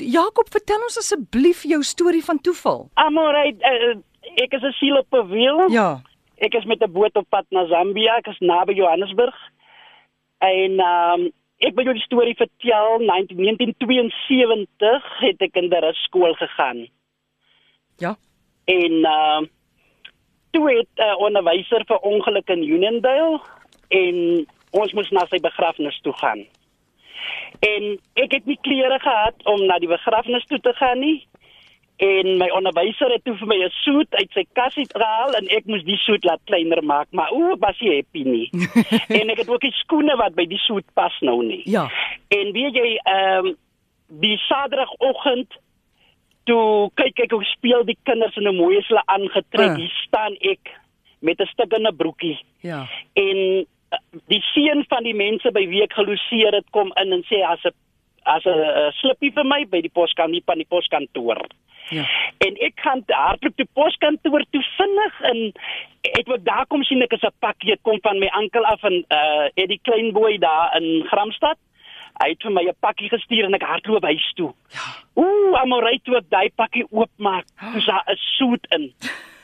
Jakob, vertel ons asseblief jou storie van toeval. Amorey, uh, ek is 'n siel op 'n wiel. Ja. Ek is met 'n boot op pad na Zambia, ek is naby Johannesburg. En um, ek wil jou die storie vertel. 1972 het ek in 'n skool gegaan. Ja. En uh, toe het 'n uh, onderwyser vir ongeluk in Uniondale en ons moes na sy begrafnis toe gaan. En ek het nie klere gehad om na die begrafnis toe te gaan nie. En my onderwyser het toe vir my 'n soet uit sy kas uitgehaal en ek moes die soet laat kleiner maak, maar o, was hy happy nie. en ek het ook die skoene wat by die soet pas nou nie. Ja. En weet jy, ehm um, die Saterdagoggend toe kyk ek hoe speel die kinders en hoe mooi is hulle aangetrek. Ah. Hier staan ek met 'n stukkende broekie Ja. en uh, die seun van die mense by wie ek geloseer het kom in en sê as 'n as 'n uh, slippie vir my by die poskantoor van die poskantoor. Ja. En ek gaan hardloop toe poskantoor toe vinnig en ek wou daar kom sien ek is 'n pakkie kom van my oom af en uh Eddie Kleinboy daar in Gramstad. Hy het vir my 'n pakkie gestuur en ek hardloop huis toe. Ja. Ooh, amorei toe ek daai pakkie oopmaak. Daar 'n soet in,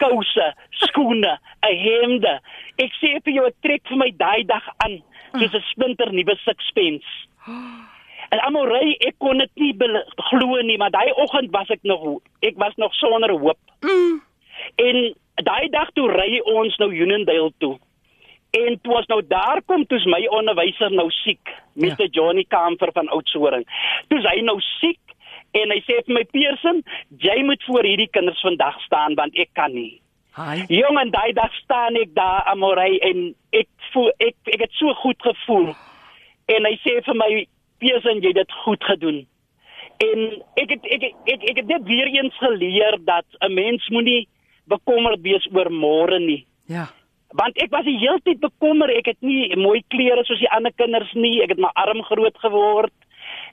kouse, skoene, 'n hemde. Ek sê vir jou, ek trek vir my daai dag aan soos 'n splinter nuwe sixpence. En amorei, ek kon dit nie glo nie, maar daai oggend was ek nog ek was nog sonder hoop. Mm. En daai dag toe ry ons nou Uniondale toe. En toe was nou daar kom toe's my onderwyser nou siek, Mr Johnny Kamfer van Oudtshoorn. Toe's hy nou siek en hy sê vir my Pearson, jy moet voor hierdie kinders vandag staan want ek kan nie. Hi. Jong en daai dag staan ek daar amorei en ek voel ek ek het so goed gevoel. En hy sê vir my Pearson, jy het dit goed gedoen. En ek het ek ek ek, ek het dit weer eens geleer dat 'n mens moenie bekommerd wees oor môre nie. Ja. Want ek was die hele tyd bekommer, ek het nie mooi klere soos die ander kinders nie, ek het maar arm groot geword.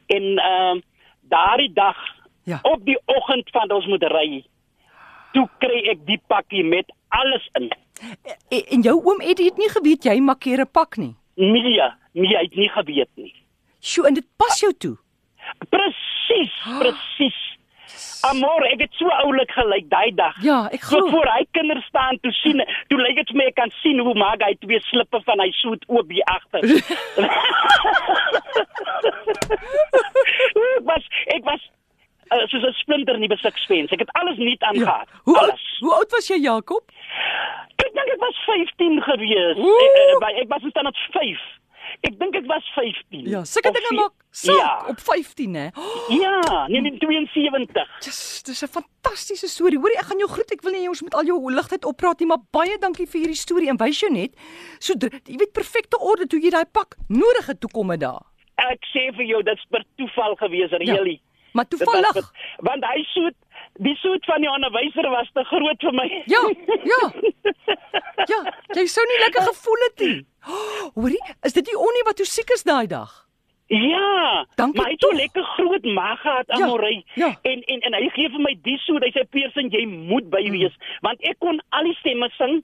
En ehm uh, daardie dag Ja. op die oggend van ons moet ry. Toe kry ek die pakkie met alles in. En, en jou oom Eddie het nie geweet jy maak hier 'n pak nie. Nee, nee, hy het nie geweet nie. Sjoe, en dit pas jou toe. Presies, presies. Amor, ek het so oulik gelyk daai dag. Ja, ek So glo. voor hy kinders staan toe sien, toe lyk dit vir my ek kan sien hoe maak hy twee slippe van hy soet oop hier agter. ek was uh, soos 'n splinter nie besiksvens. Ek het alles nuut aangegaan. Ja. Hoe oud, hoe oud was jy Jakob? Ek dink ek was 15 gewees. Ek, ek, ek, ek was in standaard 5. Ek dink ek was 15. Ja, sulke dinge maak saak Ja. op 15 hè. Oh, Ja, nee, nee 72. dis dis 'n fantastiese storie. Hoorie, ek gaan jou groet. Ek wil nie ons moet al jou ligtheid oppraat nie, maar baie dankie vir hierdie storie en wys jou net so jy weet perfekte orde toe jy daai pak nodig het toe kom dit daar. Ek sê vir jou dit's per toeval gewees, really. Maar Dit was toevallig. per- Want hy soet die soet van die onderwyser was te groot vir my. Ja, ja. Ja, jy sou nie lekker gevoel het nie. Oh, Hoorie, is dit die onnie wat toe siek is daai dag? Ja, Dankie maar hy het so tog. lekker groot maag gehad Ja, amorei. ja. En en en hy gee vir my die soet. Hy sê Pearson, jy moet by wees want ek kon al die stemme sing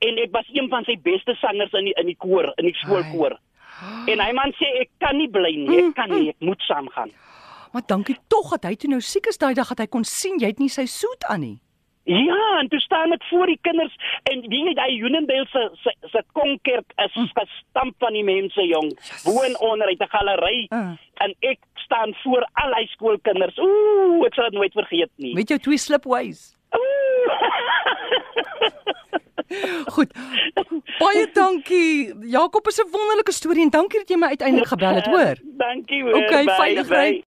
en ek was een van sy beste sangers in die in die koor, in die skoolkoor. En hy man sê ek kan nie bly nie, ek kan nie, ek moet saamgaan. Maar dankie tog dat hy toe nou siek is daai dag dat hy kon sien jy het nie sy soet aan nie. Ja, en toe staan ek voor die kinders en wie weet hy Uniondale se se, se konkerk is Hm. gestamp van die mense jong. Bo en onder uit 'n galery Uh. en ek staan voor al hy skoolkinders. Ooh, ek sal dit nooit vergeet nie. Met jou twee slipways. Goed. Baie dankie. Jakob is 'n wonderlike storie en dankie dat jy my uiteindelik gebel het, hoor. Dankie hoor. Okay, veilig ry.